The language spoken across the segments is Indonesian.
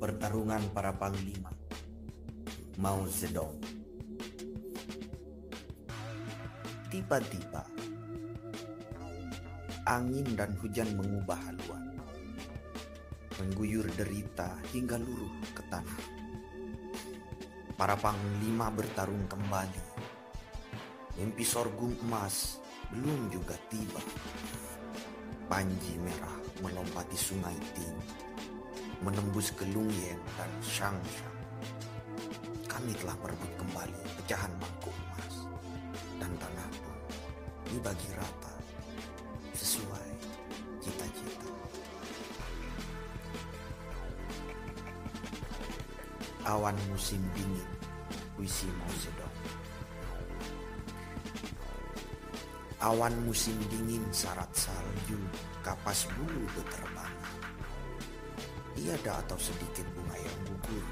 Pertarungan para panglima. Mao Zedong. Tiba-tiba Angin dan hujan mengubah haluan. Mengguyur derita hingga luruh ke tanah. Para panglima bertarung kembali. Mimpi sorghum emas belum juga tiba. Panji merah melompati sungai Ting menembus ke Lungyen dan Shangshan. Kami telah merebut kembali pecahan mangkuk emas dan tanah pun dibagi rata sesuai cita-cita. Awan musim dingin, puisi Mao Zedong. Awan musim dingin syarat salju, kapas bulu berterbangan tiada atau sedikit bunga yang gugur.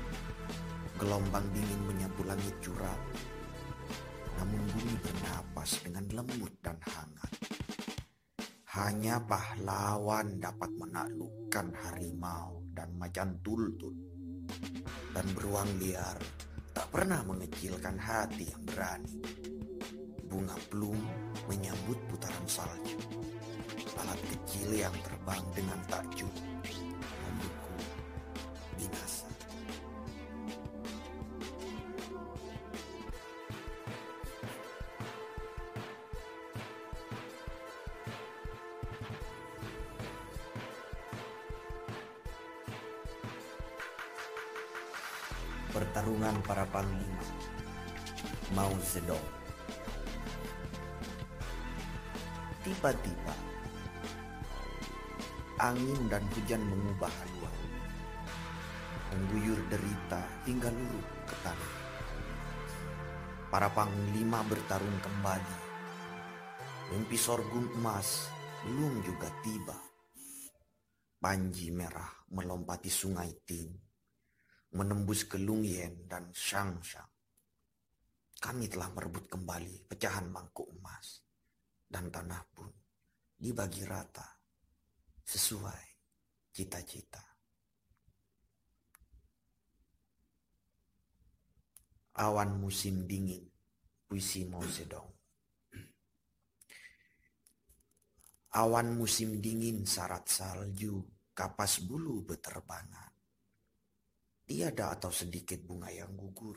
Gelombang dingin menyapu langit curam. Namun bumi bernapas dengan lembut dan hangat. Hanya pahlawan dapat menaklukkan harimau dan macan tultut. Dan beruang liar tak pernah mengecilkan hati yang berani. Bunga plum menyambut putaran salju. Alat kecil yang terbang dengan takjub Pertarungan para panglima Mao Zedong Tiba-tiba Angin dan hujan mengubah haluan. Mengguyur derita hingga luruh ke tanah. Para panglima bertarung kembali. Mimpi sorghum emas belum juga tiba. Panji merah melompati sungai Ting menembus ke Lungyen dan Shangshan. Kami telah merebut kembali pecahan mangkuk emas dan tanah pun dibagi rata sesuai cita-cita. Awan musim dingin, puisi Mao Zedong. Awan musim dingin syarat salju, kapas bulu beterbangan tiada atau sedikit bunga yang gugur.